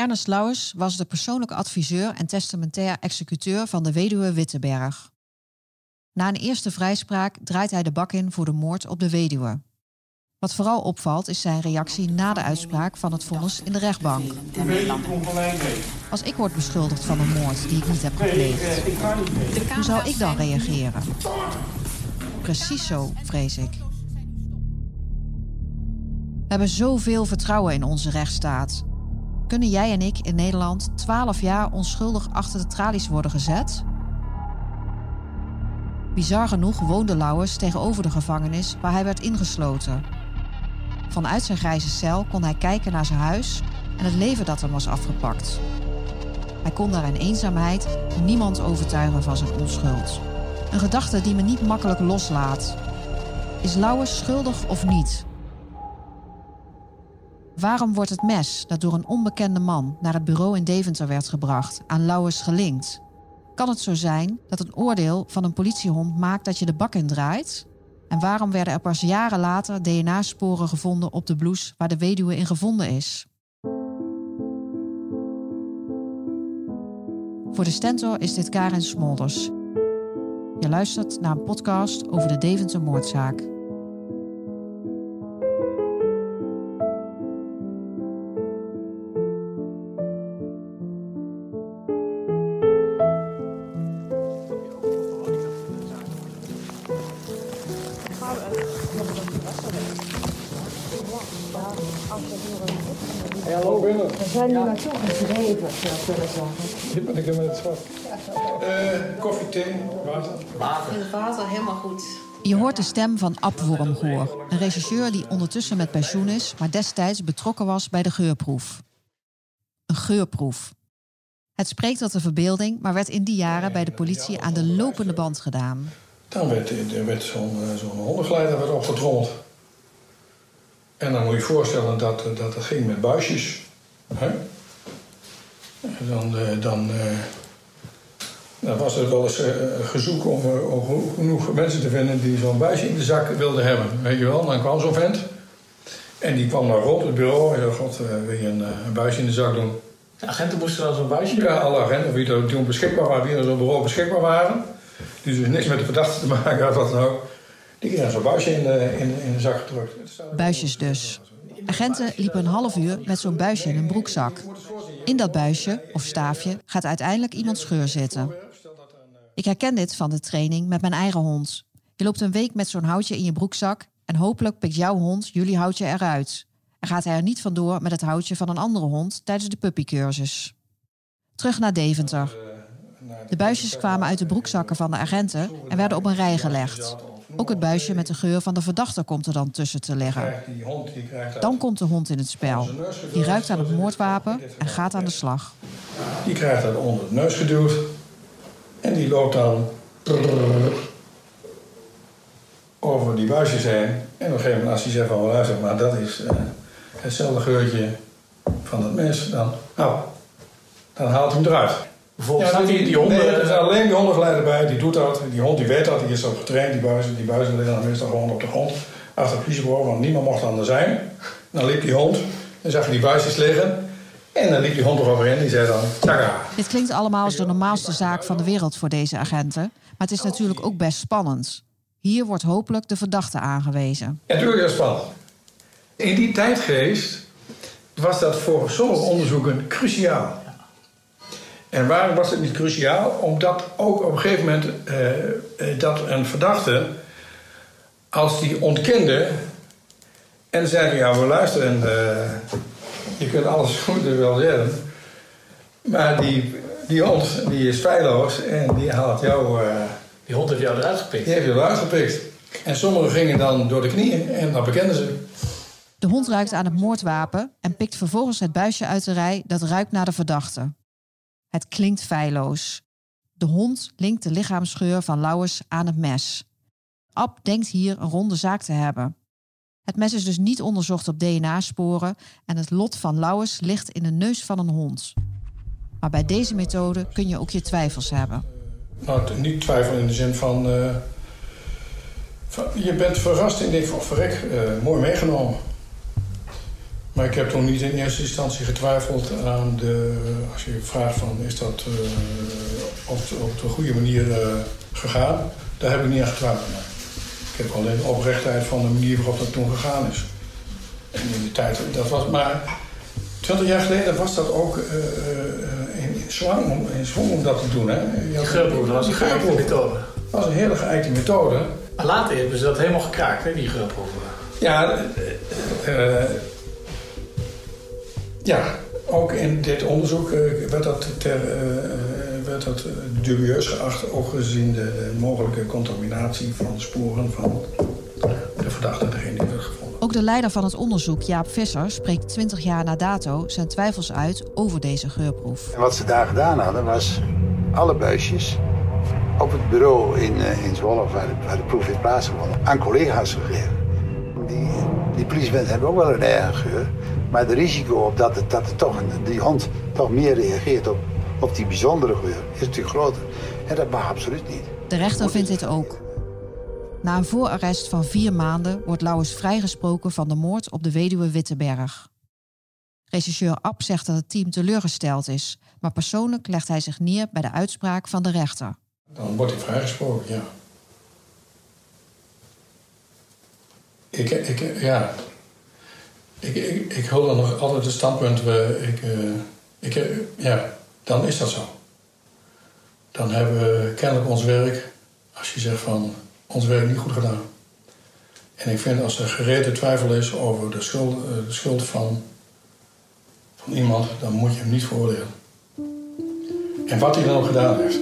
Ernest Lauwers was de persoonlijke adviseur en testamentair executeur van de weduwe Witteberg. Na een eerste vrijspraak draait hij de bak in voor de moord op de weduwe. Wat vooral opvalt is zijn reactie na de uitspraak van het vonnis in de rechtbank. Als ik word beschuldigd van een moord die ik niet heb gepleegd, hoe zou ik dan reageren? Precies zo, vrees ik. We hebben zoveel vertrouwen in onze rechtsstaat. Kunnen jij en ik in Nederland 12 jaar onschuldig achter de tralies worden gezet? Bizar genoeg woonde Lauwers tegenover de gevangenis waar hij werd ingesloten. Vanuit zijn grijze cel kon hij kijken naar zijn huis en het leven dat hem was afgepakt. Hij kon daar in eenzaamheid niemand overtuigen van zijn onschuld. Een gedachte die me niet makkelijk loslaat. Is Lauwers schuldig of niet? Waarom wordt het mes dat door een onbekende man naar het bureau in Deventer werd gebracht aan Lauwers gelinkt? Kan het zo zijn dat een oordeel van een politiehond maakt dat je de bak in draait? En waarom werden er pas jaren later DNA-sporen gevonden op de blouse waar de weduwe in gevonden is? Voor de Stentor is dit Karin Smolders. Je luistert naar een podcast over de Deventer moordzaak. Zijn nu naartoe gedreven, zou ik willen zeggen. Hier ben ik met het schat. Eh, koffie, thee, water. Het water helemaal goed. Je hoort de stem van Ab Wormgoor, een regisseur die ondertussen met pensioen is, maar destijds betrokken was bij de geurproef. Een geurproef. Het spreekt tot de verbeelding, maar werd in die jaren bij de politie aan de lopende band gedaan. Dan werd, er werd zo'n eh, zo'n hondengeleider werd opgetrommeld. En dan moet je je voorstellen dat, eh, dat het ging met buisjes. Hè? En dan, eh, dan, eh, dan was er wel eens eh, gezoek om, eh, om genoeg mensen te vinden die zo'n buisje in de zak wilden hebben. Weet je wel, dan kwam zo'n vent. En die kwam naar rond het bureau en zei: God, eh, wil je een, eh, een buisje in de zak doen? De agenten moesten dan zo'n buisje Ja, alle agenten wie er toen beschikbaar waren, wie er zo'n bureau beschikbaar waren. Die dus niks met de verdachte te maken had, wat dan ook. Die kregen zo'n buisje in de, in, in de zak gedrukt. Buisjes dus. Agenten liepen een half uur met zo'n buisje in een broekzak. In dat buisje, of staafje, gaat uiteindelijk iemand scheur zitten. Ik herken dit van de training met mijn eigen hond. Je loopt een week met zo'n houtje in je broekzak en hopelijk pikt jouw hond jullie houtje eruit. En gaat hij er niet vandoor met het houtje van een andere hond tijdens de puppycursus. Terug naar Deventer. De buisjes kwamen uit de broekzakken van de agenten en werden op een rij gelegd. Ook het buisje met de geur van de verdachte komt er dan tussen te liggen. Dat- Dan komt de hond in het spel. Die ruikt aan het moordwapen en gaat aan de slag. Die krijgt dat onder de neus geduwd. En die loopt dan over die buisjes heen. En op een gegeven moment als hij zegt van "Wel, luister, maar dat is eh, hetzelfde geurtje van het mes. Dan, nou, dan haalt hij hem eruit. Vervolgens Ja, die, die, die honden... Nee, er is alleen die hondengeleider bij, die doet dat. Die hond die weet dat, die is op getraind. Die buizen, die buizen liggen dan meestal gewoon op de grond. Achter het politiebureau, want niemand mocht dan er zijn. Dan liep die hond, dan zag je die buisjes liggen. En dan liep die hond eroverheen, die zei dan, tjaka. Dit klinkt allemaal als de normaalste zaak van de wereld voor deze agenten. Maar het is natuurlijk ook best spannend. Hier wordt hopelijk de verdachte aangewezen. Ja, natuurlijk is spannend. In die tijdgeest was dat voor sommige onderzoeken cruciaal. En waarom was het niet cruciaal? Omdat ook op een gegeven moment eh, eh, dat een verdachte, als die ontkende en zei: Ja, we luisteren, eh, je kunt alles goed wel zeggen, maar die, die hond die is feilloos en die haalt jou. eh, Die hond heeft jou eruit gepikt. die heeft je eruit gepikt. En sommigen gingen dan door de knieën en dan bekenden ze. De hond ruikt aan het moordwapen en pikt vervolgens het buisje uit de rij dat ruikt naar de verdachte. Het klinkt feilloos. De hond linkt de lichaamsgeur van Lauwers aan het mes. Ab denkt hier een ronde zaak te hebben. Het mes is dus niet onderzocht op DNA-sporen en het lot van Lauwers ligt in de neus van een hond. Maar bij deze methode kun je ook je twijfels hebben. Nou, niet twijfel in de zin van, eh, je bent verrast van, oh, verrek, eh, mooi meegenomen. Maar ik heb toen niet in eerste instantie getwijfeld aan de... Als je vraagt van, is dat uh, op, op, de goede manier uh, gegaan? Daar heb ik niet aan getwijfeld. Ik heb alleen de oprechtheid van de manier waarop dat toen gegaan is. En in die tijd, dat was maar... 20 jaar geleden was dat ook uh, in, zwang om, in zwang om dat te doen. Hè? Geurproef, dat was een methode. Dat was een hele geëikte methode. Maar later hebben ze dat helemaal gekraakt, hè, die geurproeven. Ja, uh, ja, ook in dit onderzoek werd dat, ter, werd dat dubieus geacht, ook gezien de, de, mogelijke contaminatie van sporen van de verdachte, degene die werd gevonden. Ook de leider van het onderzoek, Jaap Visser, spreekt 20 jaar na dato zijn twijfels uit over deze geurproef. En wat ze daar gedaan hadden, was alle buisjes op het bureau in, in Zwolle, waar de, waar de proef heeft plaatsgevonden, aan collega's gegeven. Die, die politiemensen hebben ook wel een eigen geur. Maar het risico op dat, het, dat het toch, die hond toch meer reageert op, op die bijzondere geur is natuurlijk groter. En dat mag absoluut niet. De rechter vindt dit ook. Na een voorarrest van vier maanden wordt Lauwers vrijgesproken van de moord op de weduwe Witteberg. Regisseur Ab zegt dat het team teleurgesteld is, maar persoonlijk legt hij zich neer bij de uitspraak van de rechter. Dan wordt hij vrijgesproken, ja. Ik, ik, ja. Ik, ik, ik hul dan nog altijd het standpunt, we, ik, uh, ik, ja, dan is dat zo. Dan hebben we kennelijk ons werk, als je zegt van, ons werk niet goed gedaan. En ik vind als er gereden twijfel is over de schuld, uh, de schuld van, van iemand, dan moet je hem niet veroordelen. En wat hij dan ook gedaan heeft.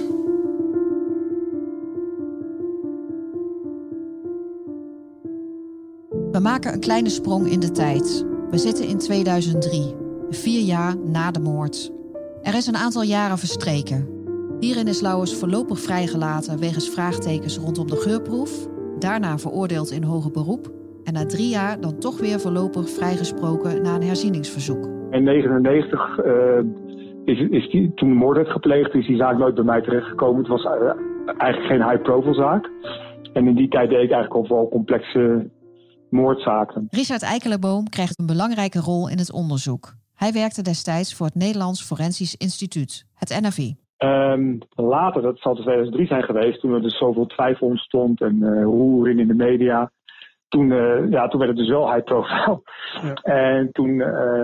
We maken een kleine sprong in de tijd. We zitten in 2003, vier jaar na de moord. Er is een aantal jaren verstreken. Hierin is Lauwers voorlopig vrijgelaten wegens vraagtekens rondom de geurproef, daarna veroordeeld in hoger beroep en na drie jaar dan toch weer voorlopig vrijgesproken na een herzieningsverzoek. In 1999 uh, is, is die, toen de moord werd gepleegd, is die zaak nooit bij mij terechtgekomen. Het was uh, eigenlijk geen high-profile zaak. En in die tijd deed ik eigenlijk al vooral complexe moordzaken. Richard Eikelenboom krijgt een belangrijke rol in het onderzoek. Hij werkte destijds voor het Nederlands Forensisch Instituut, het NFI. Um, later, dat zal 2003 zijn geweest, toen er dus zoveel twijfel ontstond en uh, roering in de media. Toen, uh, ja, toen werd het dus wel high profile. Ja. En toen, uh,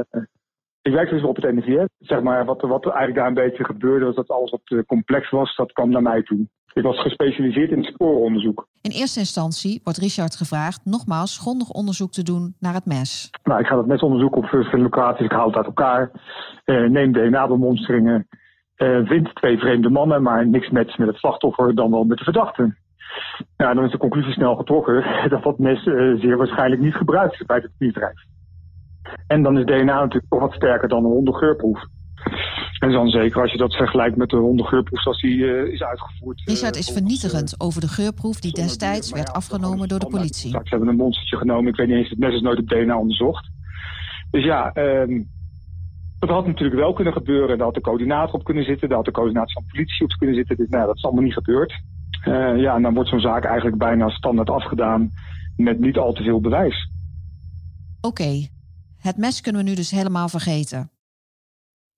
ik werkte dus op het NFI. Zeg maar, wat, wat er eigenlijk daar een beetje gebeurde, was dat alles wat complex was, dat kwam naar mij toe. Ik was gespecialiseerd in spooronderzoek. In eerste instantie wordt Richard gevraagd nogmaals grondig onderzoek te doen naar het mes. Nou, ik ga dat mes onderzoeken op verschillende locaties. Ik haal het uit elkaar. Uh, neem DNA-bemonsteringen. Vind twee vreemde mannen, maar niks met, met het slachtoffer, dan wel met de verdachte. Ja, dan is de conclusie snel getrokken dat dat mes uh, zeer waarschijnlijk niet gebruikt is bij het misdrijf. En dan is DNA natuurlijk toch wat sterker dan een hondengeurproef. En dan zeker als je dat vergelijkt met de hondengeurproef zoals die uh, is uitgevoerd. Richard is vernietigend over de geurproef die destijds werd afgenomen door de politie. Ze hebben een monstertje genomen. Ik weet niet eens, het mes is nooit op DNA onderzocht. Dus ja, um, dat had natuurlijk wel kunnen gebeuren. Daar had de coördinator op kunnen zitten. Daar had de coördinator van de politie op kunnen zitten. Dus, nou, dat is allemaal niet gebeurd. Uh, ja, en dan wordt zo'n zaak eigenlijk bijna standaard afgedaan met niet al te veel bewijs. Oké, okay. het mes kunnen we nu dus helemaal vergeten.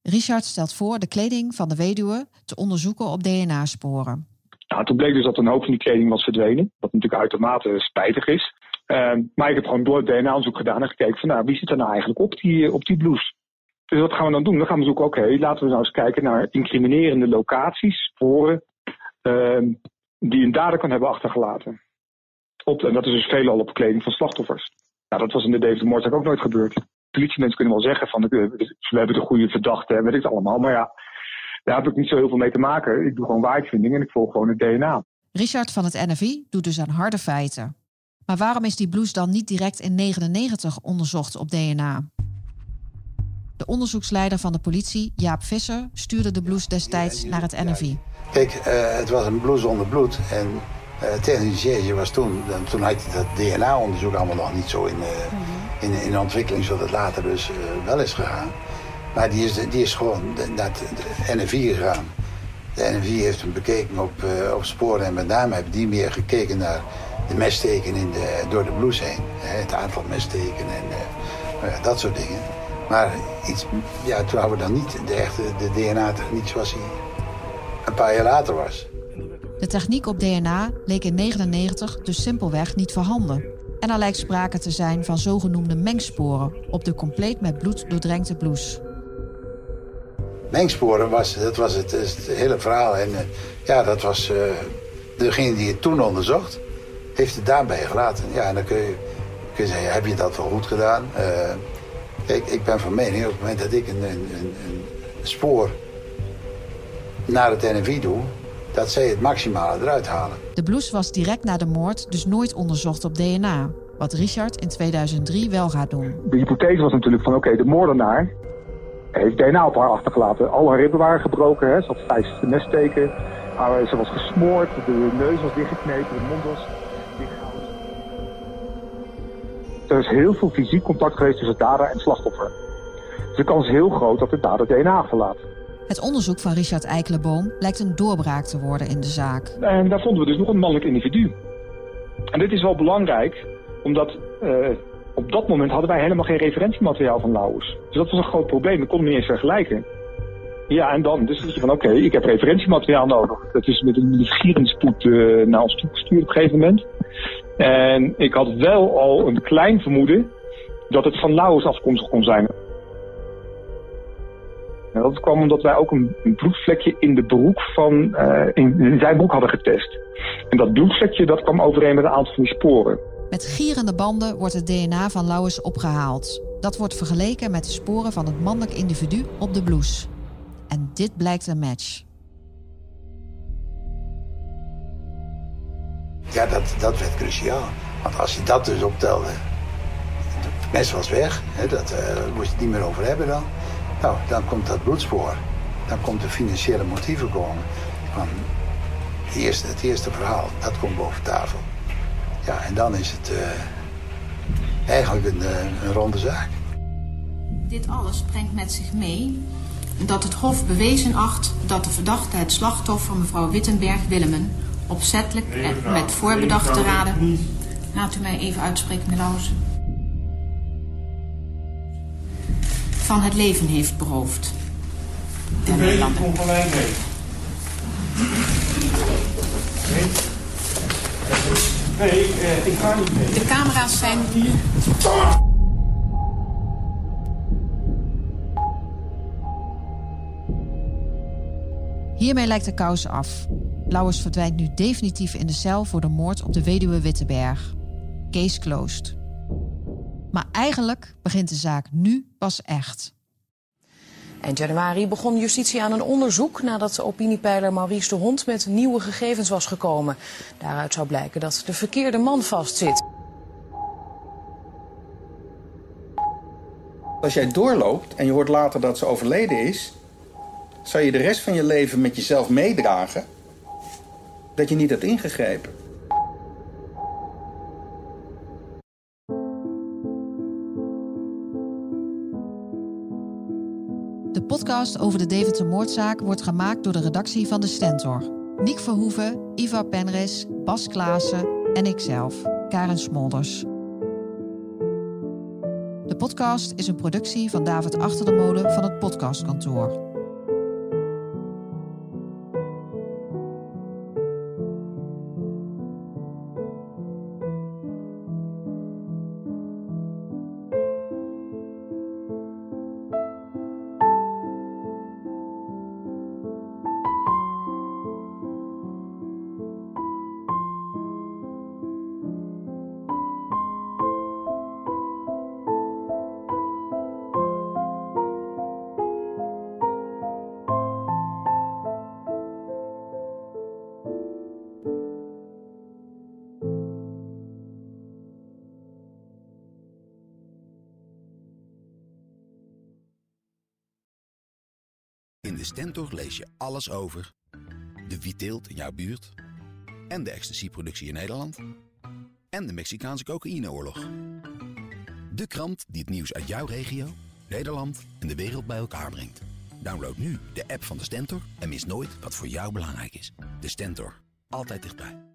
Richard stelt voor de kleding van de weduwe te onderzoeken op DNA-sporen. Nou, toen bleek dus dat een hoop van die kleding was verdwenen. Wat natuurlijk uitermate spijtig is. Uh, maar ik heb gewoon door het DNA-onderzoek gedaan en gekeken van nou, wie zit er nou eigenlijk op die, op die blouse. Dus wat gaan we dan doen? Dan gaan we zoeken, oké, laten we nou eens kijken naar incriminerende locaties, sporen, uh, die een dader kan hebben achtergelaten. Op, en dat is dus veelal op kleding van slachtoffers. Nou, dat was in de David-moordzaak ook nooit gebeurd politiemensen kunnen wel zeggen van we hebben de goede verdachte en weet ik het allemaal. Maar ja, daar heb ik niet zo heel veel mee te maken. Ik doe gewoon waarheidsvinding en ik volg gewoon het DNA. Richard van het NFI doet dus aan harde feiten. Maar waarom is die blouse dan niet direct in 99 onderzocht op DNA? De onderzoeksleider van de politie, Jaap Visser, stuurde de blouse destijds naar het NFI. Kijk, uh, het was een blouse onder bloed en uh, technische was toen, toen had je dat DNA-onderzoek allemaal nog niet zo in, uh, in, in de ontwikkeling, zodat het later dus uh, wel is gegaan. Maar die is, die is gewoon naar de NFI gegaan. De NFI heeft hem bekeken op, uh, op sporen en met name hebben die meer gekeken naar de messteken in de, door de blouse heen. Hè, het aantal messteken en uh, dat soort dingen. Maar iets, ja, toen hadden we dan niet de echte de DNA-techniek zoals hij een paar jaar later was. De techniek op DNA leek in 1999 dus simpelweg niet voorhanden. En er lijkt sprake te zijn van zogenoemde mengsporen op de compleet met bloed doordrenkte blouse. Mengsporen was, dat was het, het hele verhaal. En uh, ja, dat was uh, degene die het toen onderzocht, heeft het daarbij gelaten. Ja, en dan kun je, kun je zeggen, heb je dat wel goed gedaan? Uh, ik, ik ben van mening, op het moment dat ik een, een, een, een spoor naar het NFI doe, dat zij het maximale eruit halen. De blouse was direct na de moord dus nooit onderzocht op DNA. Wat Richard in 2003 wel gaat doen. De hypothese was natuurlijk van oké, de moordenaar heeft DNA op haar achtergelaten. Alle ribben waren gebroken, hè. ze had vijf neststeken. Ze was gesmoord, de neus was dichtgeknepen, de mond was dichtgehouden. Er is heel veel fysiek contact geweest tussen dader en slachtoffer. Dus de kans is heel groot dat de dader DNA verlaat. Het onderzoek van Richard Eikelenboom lijkt een doorbraak te worden in de zaak. En daar vonden we dus nog een mannelijk individu. En dit is wel belangrijk, omdat uh, op dat moment hadden wij helemaal geen referentiemateriaal van Lauwers. Dus dat was een groot probleem. Ik kon hem niet eens vergelijken. Ja, en dan, dus je van oké, ik heb referentiemateriaal nodig. Dat is met een gierenspoed uh, naar ons toegestuurd op een gegeven moment. En ik had wel al een klein vermoeden dat het van Lauwers afkomstig kon zijn. En dat kwam omdat wij ook een, een bloedvlekje in de broek van, uh, in, in, zijn broek hadden getest. En dat bloedvlekje dat kwam overeen met een aantal van die sporen. Met gierende banden wordt het DNA van Lauwers opgehaald. Dat wordt vergeleken met de sporen van het mannelijk individu op de blouse. En dit blijkt een match. Ja, dat, dat werd cruciaal. Want als je dat dus optelde, het mes was weg, hè, dat uh, moest je het niet meer over hebben dan. Nou, dan komt dat bloedspoor. Dan komt de financiële motieven komen. Van het eerste, het eerste verhaal, dat komt boven tafel. Ja, en dan is het uh, eigenlijk een, een ronde zaak. Dit alles brengt met zich mee dat het Hof bewezen acht dat de verdachte het slachtoffer mevrouw Wittenberg-Willemen opzettelijk en met voorbedachte raden. Laat u mij even uitspreken, meneer. Van het leven heeft beroofd. Gelijk mee. Nee, nee ik ga niet mee. De camera's zijn nu. Hiermee lijkt de kous af. Lauwers verdwijnt nu definitief in de cel voor de moord op de weduwe Wittenberg. Case closed. Maar eigenlijk begint de zaak nu pas echt. Eind januari begon justitie aan een onderzoek nadat de opiniepeiler Maurice de Hond met nieuwe gegevens was gekomen. Daaruit zou blijken dat de verkeerde man vastzit. Als jij doorloopt en je hoort later dat ze overleden is, zou je de rest van je leven met jezelf meedragen dat je niet hebt ingegrepen. De podcast over de Deventer moordzaak wordt gemaakt door de redactie van de Stentor. Niek Verhoeven, Iva Penris, Bas Klaassen en ikzelf, Karen Smolders. De podcast is een productie van David Achter de Molen van het Podcastkantoor. In de Stentor lees je alles over de wietteelt in jouw buurt en de ecstasy-productie in Nederland en de Mexicaanse cocaïneoorlog. De krant die het nieuws uit jouw regio, Nederland en de wereld bij elkaar brengt. Download nu de app van de Stentor en mis nooit wat voor jou belangrijk is. De Stentor, altijd dichtbij.